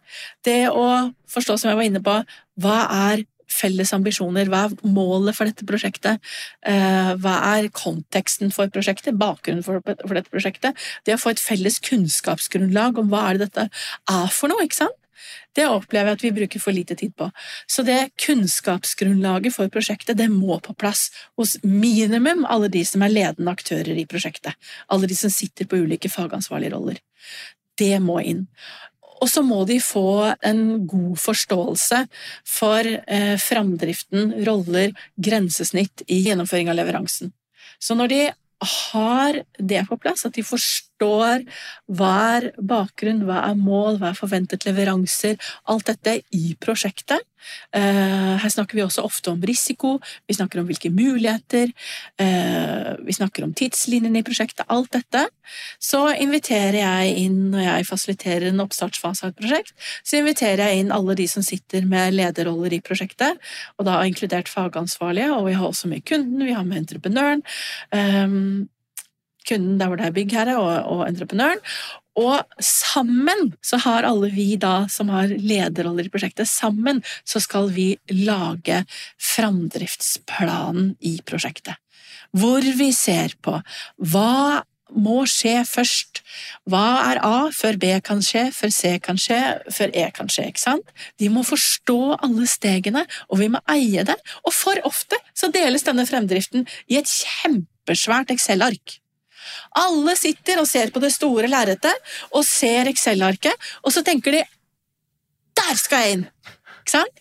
Det å forstå, som jeg var inne på, hva er felles ambisjoner? Hva er målet for dette prosjektet? Eh, hva er konteksten for prosjektet? Bakgrunnen for, dette prosjektet? Det å få et felles kunnskapsgrunnlag om hva er det dette er for noe, ikke sant? Det opplever jeg at vi bruker for lite tid på. Så det kunnskapsgrunnlaget for prosjektet det må på plass hos minimum alle de som er ledende aktører i prosjektet. Alle de som sitter på ulike fagansvarlige roller. Det må inn. Og så må de få en god forståelse for eh, framdriften, roller, grensesnitt i gjennomføring av leveransen. Så når de har det på plass, at de forstår hva er bakgrunn, hva er mål, hva er forventet leveranser, alt dette i prosjektet. Eh, her snakker vi også ofte om risiko, vi snakker om hvilke muligheter, eh, vi snakker om tidslinjen i prosjektet, alt dette. Så inviterer jeg inn, når jeg fasiliterer en oppstartsfase av et prosjekt, så inviterer jeg inn alle de som sitter med lederroller i prosjektet, og da inkludert fagansvarlige, og vi har også med kunden, vi har med entreprenøren. Um, kunden der hvor det er byggherre, og, og entreprenøren. Og sammen så har alle vi da som har lederroller i prosjektet, sammen så skal vi lage framdriftsplanen i prosjektet. Hvor vi ser på hva må skje først. Hva er A før B kan skje, før C kan skje, før E kan skje? ikke sant? De må forstå alle stegene, og vi må eie det. Og for ofte så deles denne fremdriften i et kjempesvært Excel-ark. Alle sitter og ser på det store lerretet og ser Excel-arket, og så tenker de 'Der skal jeg inn!' Ikke sant?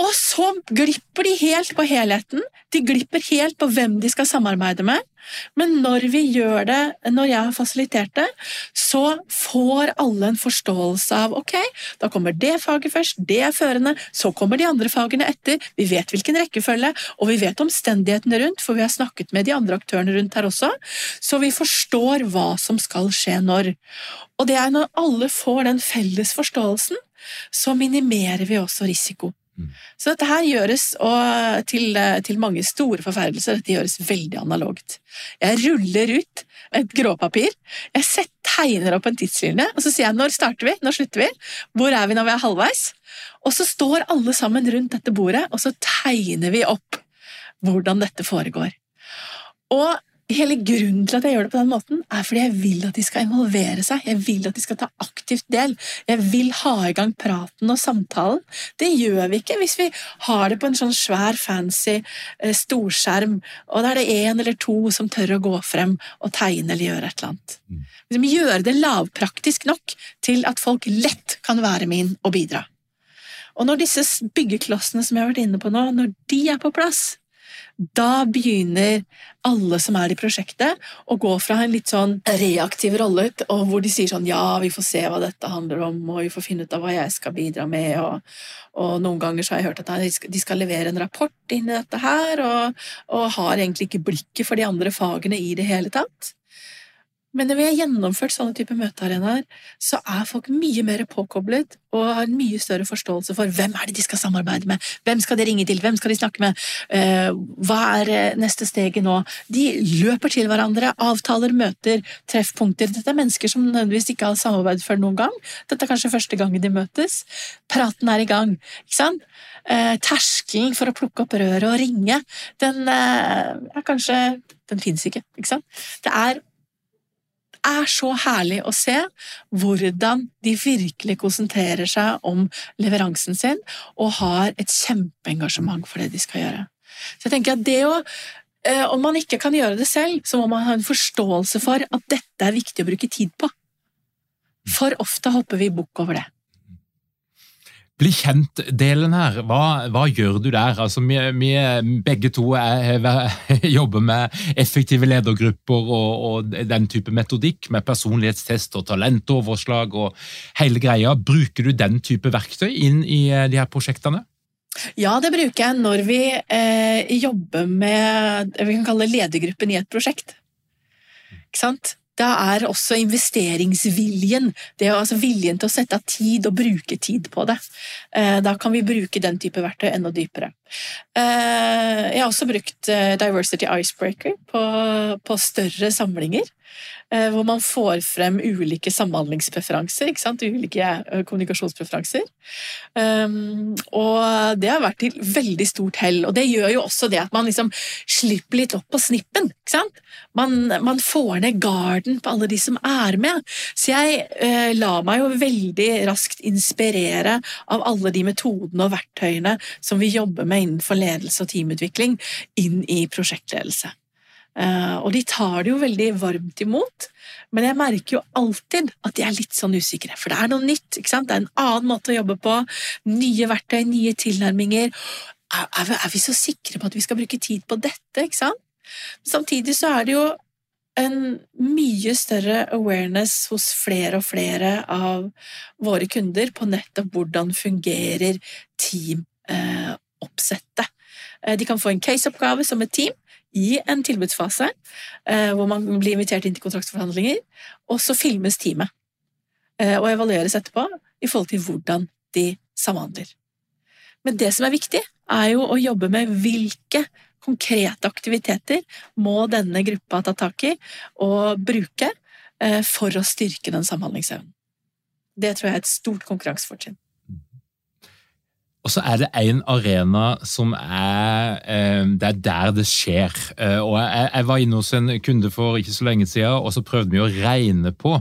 Og så glipper de helt på helheten. De glipper helt på hvem de skal samarbeide med. Men når vi gjør det, når jeg har fasilitert det, så får alle en forståelse av ok, da kommer det faget først, det er førende, så kommer de andre fagene etter, vi vet hvilken rekkefølge, og vi vet omstendighetene rundt, for vi har snakket med de andre aktørene rundt her også, så vi forstår hva som skal skje når. Og det er når alle får den felles forståelsen, så minimerer vi også risiko. Mm. Så dette her gjøres til, til, mange store forferdelser. Dette gjøres veldig analogt. Jeg ruller ut et gråpapir, jeg set, tegner opp en tidslinje, og så sier jeg når starter vi, når slutter vi, hvor er vi når vi er halvveis? Og så står alle sammen rundt dette bordet, og så tegner vi opp hvordan dette foregår. Og Hele grunnen til at jeg gjør det på den måten, er fordi jeg vil at de skal involvere seg. Jeg vil at de skal ta aktivt del. Jeg vil ha i gang praten og samtalen. Det gjør vi ikke hvis vi har det på en sånn svær, fancy eh, storskjerm, og da er det én eller to som tør å gå frem og tegne eller gjøre et eller annet. Mm. Vi gjør det lavpraktisk nok til at folk lett kan være med inn og bidra. Og når disse byggeklossene som jeg har vært inne på nå, når de er på plass, da begynner alle som er i prosjektet, å gå fra en litt sånn reaktiv rolle, og hvor de sier sånn ja, vi får se hva dette handler om, og vi får finne ut av hva jeg skal bidra med, og, og noen ganger så har jeg hørt at de skal levere en rapport inn i dette her, og, og har egentlig ikke blikket for de andre fagene i det hele tatt. Men når vi har gjennomført sånne typer møtearenaer, så er folk mye mer påkoblet og har en mye større forståelse for hvem er det de skal samarbeide med, hvem skal de ringe til, hvem skal de snakke med, uh, hva er eh, neste steget nå? De løper til hverandre, avtaler møter, treffpunkter. Dette er mennesker som nødvendigvis ikke har samarbeidet før noen gang. Dette er kanskje første gangen de møtes. Praten er i gang. ikke sant? Uh, terskelen for å plukke opp røret og ringe, den er kanskje Den fins ikke, ikke sant? Det er er så herlig å se hvordan de virkelig konsentrerer seg om leveransen sin og har et kjempeengasjement for det de skal gjøre. Så jeg tenker at det å eh, Om man ikke kan gjøre det selv, så må man ha en forståelse for at dette er viktig å bruke tid på. For ofte hopper vi bukk over det.
Bli kjent-delen her, hva, hva, gjør du der? Altså, vi, vi begge to er, jobber med effektive ledergrupper og, og, den type metodikk, med personlighetstest og talentoverslag og hele greia. Bruker du den type verktøy inn i eh, de her prosjektene?
Ja, det bruker jeg når vi eh, jobber med vi kan kalle ledergruppen i et prosjekt. Ikke sant? Da er også investeringsviljen, det er altså viljen til å sette av tid og bruke tid på det. Eh, da kan vi bruke den type verktøy enda dypere. Eh, jeg har også brukt eh, Diversity Icebreaker på, på større samlinger. Eh, hvor man får frem ulike samhandlingspreferanser, ulike eh, kommunikasjonspreferanser. Um, og det har vært til veldig stort hell, og det gjør jo også det at man liksom slipper litt opp på snippen. Man, man får ned garden på alle de som er med. Så jeg uh, lar meg jo veldig raskt inspirere av alle de metodene og verktøyene som vi jobber med innenfor ledelse og teamutvikling, inn i prosjektledelse. Uh, og de tar det jo veldig varmt imot, men jeg merker jo alltid at de er litt sånn usikre. For det er noe nytt. ikke sant? Det er en annen måte å jobbe på. Nye verktøy, nye tilnærminger. Er, vi, så sikre på at vi skal bruke tid på dette? ikke sant? Samtidig så er det jo en mye større awareness hos flere og flere av våre kunder på nettopp hvordan fungerer teamoppsettet. Eh, de kan få en case-oppgave som et team, i en tilbudsfase, eh, hvor man blir invitert inn til kontraktsforhandlinger, og så filmes teamet. Eh, og evalueres etterpå i forhold til hvordan de samhandler. Men det som er viktig, er jo å jobbe med hvilke konkrete aktiviteter må denne gruppa ta tak i og bruke eh, for å styrke den samhandlingsevnen. Det tror jeg er et stort konkurransefortrinn.
Og så er det en arena som er eh, Det er der det skjer. Eh, og jeg, var inne hos en kunde for ikke så lenge siden, og så prøvde vi å regne på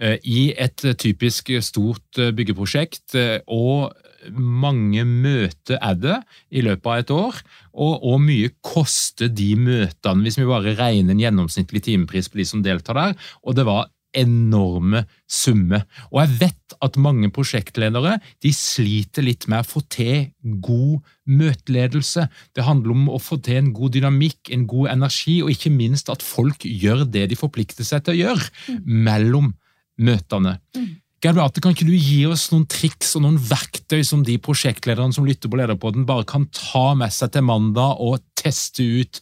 eh, I et typisk stort byggeprosjekt, og mange møter er det i løpet av et år, og hvor mye koster de møtene, hvis vi bare regner en gjennomsnittlig timepris på de som deltar der, og det var enorme summer. Og jeg vet at mange prosjektledere de sliter litt med å få til god møteledelse. Det handler om å få til en god dynamikk, en god energi, og ikke minst at folk gjør det de forplikter seg til å gjøre mm. mellom møtene. Mm. Beate, kan ikke du gi oss noen triks og noen verktøy som de prosjektlederne som lytter på Lederpodden, bare kan ta med seg til mandag og teste ut?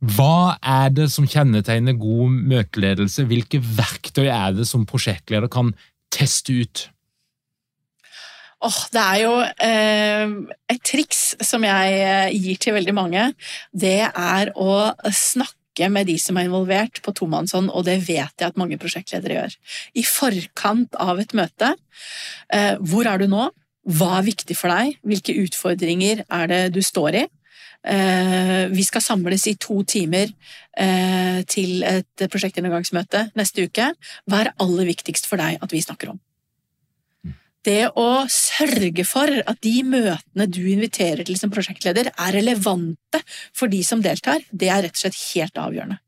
Hva er det som kjennetegner god møteledelse? Hvilke verktøy er det som prosjektleder kan teste ut?
Oh, det er jo eh, et triks som jeg eh, gir til veldig mange. Det er å snakke med de som er involvert på tomannshånd, og det vet jeg at mange prosjektledere gjør. I forkant av et møte. Eh, hvor er du nå? Hva er viktig for deg? Hvilke utfordringer er det du står i? Eh, vi skal samles i to timer eh, til et prosjektgjennomgangsmøte neste uke. Hva er aller viktigst for deg at vi snakker om? Det å sørge for at de møtene du inviterer til som prosjektleder, er relevante for de som deltar, det er rett og slett helt avgjørende.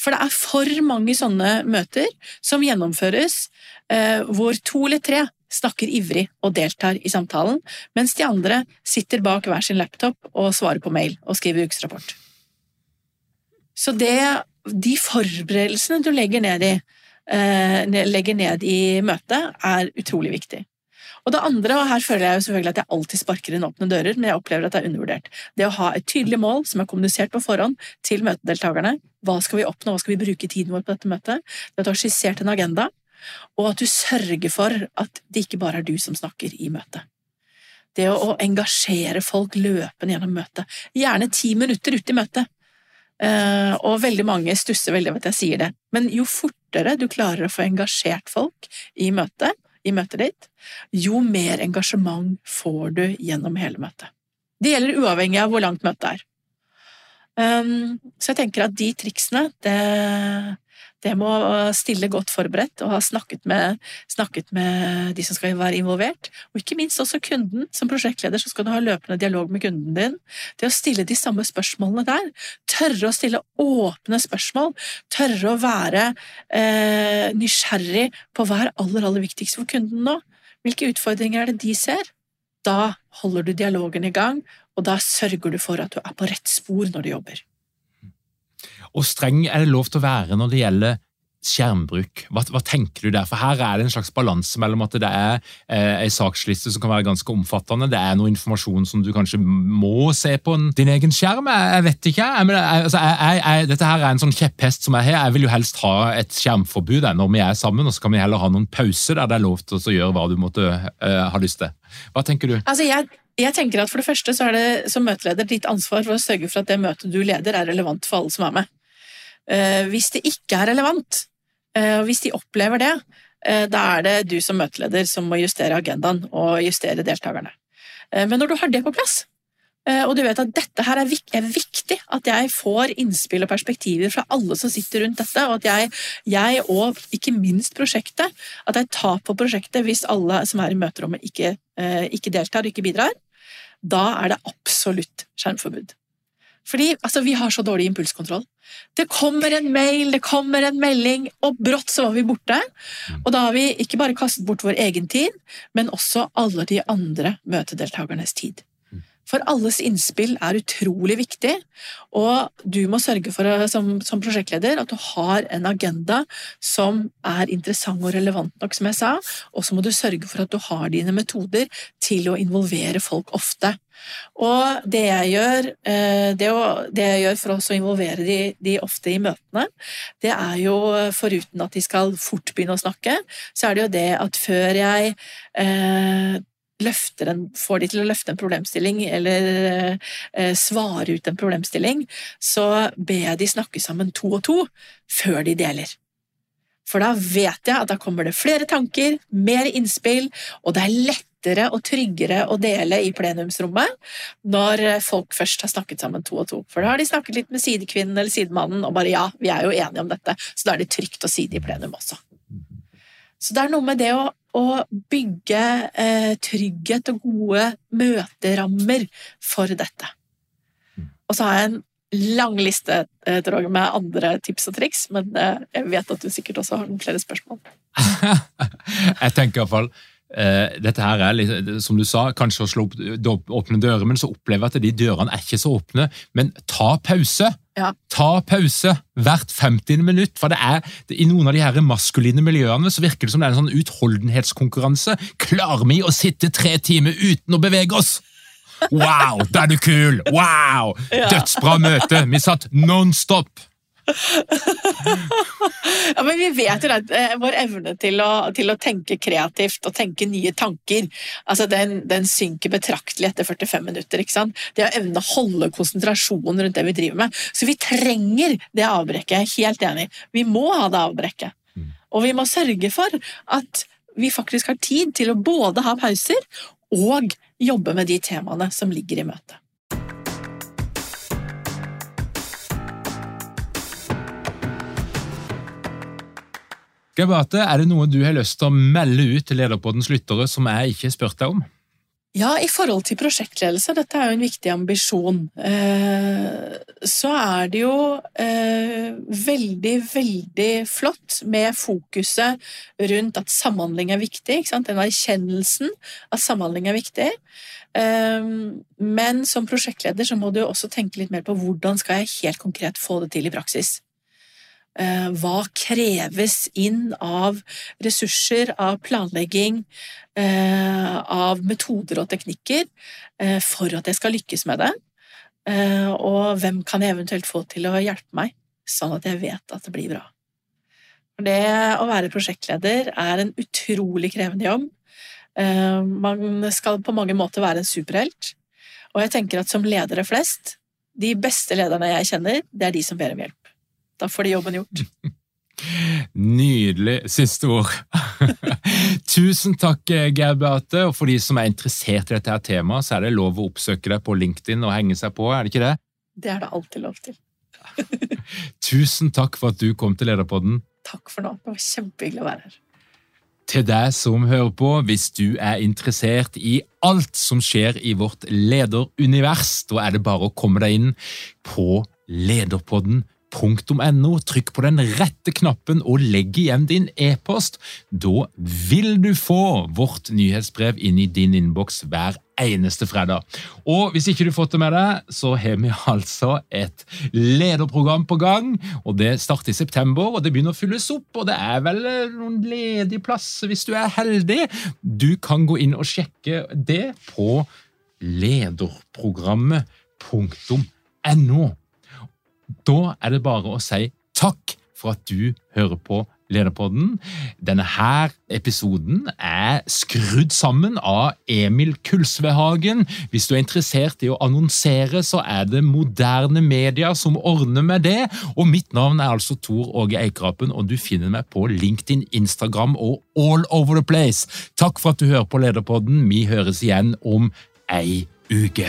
For det er for mange sånne møter som gjennomføres eh, hvor to eller tre snakker ivrig og deltar i samtalen, mens de andre sitter bak hver sin laptop og svarer på mail og skriver ukesrapport. Så det, de forberedelsene du legger ned i, eh, legger ned i møtet, er utrolig viktig. Og det andre, og her føler jeg jo selvfølgelig at jeg alltid sparker inn åpne dører, men jeg opplever at det er undervurdert. Det å ha et tydelig mål som er kommunisert på forhånd til møtedeltakerne. Hva skal vi oppnå, hva skal vi bruke tiden vår på dette møtet? Det at du har skissert en agenda, og at du sørger for at det ikke bare er du som snakker i møtet. Det å, engasjere folk løpende gjennom møtet. Gjerne ti minutter ute i møtet. Uh, og veldig mange stusser veldig over at jeg sier det. Men jo fortere du klarer å få engasjert folk i møtet, i møtet ditt, jo mer engasjement får du gjennom hele møtet. Det gjelder uavhengig av hvor langt møtet er. Um, så jeg tenker at de triksene, det, det må stille godt forberedt og ha snakket med, snakket med, de som skal være involvert. Og ikke minst også kunden. Som prosjektleder så skal du ha løpende dialog med kunden din. Det å stille de samme spørsmålene der. Tørre å stille åpne spørsmål. Tørre å være eh, nysgjerrig på hva er aller, aller viktigst for kunden nå. Hvilke utfordringer er det de ser? Da holder du dialogen i gang, og da sørger du for at du er på rett spor når du jobber.
Og streng er det lov til å være når det gjelder skjermbruk. Hva, hva, tenker du der? For Her er det en slags balanse mellom at det er eh, en saksliste som kan være ganske omfattende, det er noe informasjon som du kanskje må se på en, din egen skjerm. Jeg, jeg vet ikke. Jeg, jeg, altså, dette her er en sånn kjepphest som jeg har. Jeg vil jo helst ha et skjermforbud når vi er sammen, og så kan vi heller ha noen pauser der det er lov til å gjøre hva du måtte uh, ha lyst til. Hva tenker du?
Altså, jeg jeg tenker at For det første så er det som møteleder ditt ansvar for å sørge for at det møtet du leder, er relevant for alle som er med. Eh, hvis det ikke er relevant, eh, og hvis de opplever det, eh, da er det du som møteleder som må justere agendaen og justere deltakerne. Men når du har det på plass, og du vet at dette her er viktig, at jeg får innspill og perspektiver fra alle som sitter rundt dette, og at jeg, jeg og ikke minst prosjektet, at jeg tar på prosjektet hvis alle som er i møterommet ikke, ikke deltar og ikke bidrar, da er det absolutt skjermforbud. Fordi altså, vi har så dårlig impulskontroll. Det kommer en mail, det kommer en melding, og brått så var vi borte. Mm. Og da har vi ikke bare kastet bort vår egen tid, men også alle de andre møtedeltakernes tid. For alles innspill er utrolig viktig, og du må sørge for, som, som, prosjektleder, at du har en agenda som er interessant og relevant nok, som jeg sa, og så må du sørge for at du har dine metoder til å involvere folk ofte. Og det jeg gjør, eh, det, jeg gjør for å involvere de, de, ofte i møtene, det er jo foruten at de skal fort begynne å snakke, så er det jo det at før jeg eh, en, får de til å løfte en problemstilling eller eh, svare ut en problemstilling, så ber jeg de snakke sammen to og to før de deler. For da vet jeg at da kommer det flere tanker, mer innspill, og det er lettere og tryggere å dele i plenumsrommet når folk først har snakket sammen to og to. For da har de snakket litt med sidekvinnen eller sidemannen og bare ja, vi er jo enige om dette, så da er det trygt å si det i plenum også. Så det er noe med det å å bygge eh, trygghet og gode møterammer for dette. Og så har jeg en lang liste eh, med andre tips og triks, men eh, jeg vet at du sikkert også har noen flere spørsmål.
jeg tenker iallfall Uh, dette her er, som du sa, kanskje å slå opp åpne dører, men så opplever jeg at de dørene er ikke så åpne. Men ta pause! Ja. Ta pause hvert 50. minutt. for det er, I noen av de her maskuline miljøene så virker det som det er en sånn utholdenhetskonkurranse. Klarer vi å sitte tre timer uten å bevege oss? Wow, da er du kul! Wow! Ja. Dødsbra møte! Vi satt non stop!
ja, men vi vet jo at eh, vår evne til å, til å, tenke kreativt og tenke nye tanker, altså den, den, synker betraktelig etter 45 minutter. ikke sant? Det å evne å holde konsentrasjonen rundt det vi driver med. Så vi trenger det avbrekket. Helt enig. Vi må ha det avbrekket. Mm. Og vi må sørge for at vi faktisk har tid til å både ha pauser og jobbe med de temaene som ligger i møtet.
Beate, er det noe du har lyst til å melde ut til Lederpoddens lyttere som jeg ikke har spurt deg om?
Ja, i forhold til prosjektledelse, dette er jo en viktig ambisjon, eh, så er det jo eh, veldig, veldig flott med fokuset rundt at samhandling er viktig. Den erkjennelsen at samhandling er viktig. Eh, men som prosjektleder så må du også tenke litt mer på hvordan skal jeg helt konkret få det til i praksis. Eh, hva kreves inn av ressurser, av planlegging, eh, av metoder og teknikker eh, for at jeg skal lykkes med det? Og hvem kan jeg eventuelt få til å hjelpe meg, sånn at jeg vet at det blir bra? Det å være prosjektleder er en utrolig krevende jobb. Man skal på mange måter være en superhelt. Og jeg tenker at som ledere flest, de beste lederne jeg kjenner, det er de som ber om hjelp. Da får de jobben gjort.
Nydelig siste ord. Tusen takk, Geir Beate. Og for de som er interessert i dette her temaet, så er det lov å oppsøke deg på LinkedIn og henge seg på, er det ikke det?
Det er det alltid lov til.
Tusen takk for at du kom til Lederpodden.
Takk for nå. Det var kjempehyggelig å være her.
Til deg som hører på, hvis du er interessert i alt som skjer i vårt lederunivers, da er det bare å komme deg inn på lederpodden.no .no. Trykk på den rette knappen og legg igjen din e-post. Da vil du få vårt nyhetsbrev inn i din innboks hver eneste fredag. Og hvis ikke du har fått det med deg, så har vi altså et lederprogram på gang. og Det starter i september, og det begynner å fylles opp. og Det er vel noen ledige plasser hvis du er heldig. Du kan gå inn og sjekke det på lederprogrammet.no. Da er det bare å si takk for at du hører på Lederpodden. Denne her episoden er skrudd sammen av Emil Kulsvehagen. Hvis du er interessert i å annonsere, så er det moderne media som ordner med det. Og mitt navn er altså Tor Åge Eikrapen, og du finner meg på LinkedIn, Instagram og all over the place. Takk for at du hører på Lederpodden. Vi høres igjen om ei uke.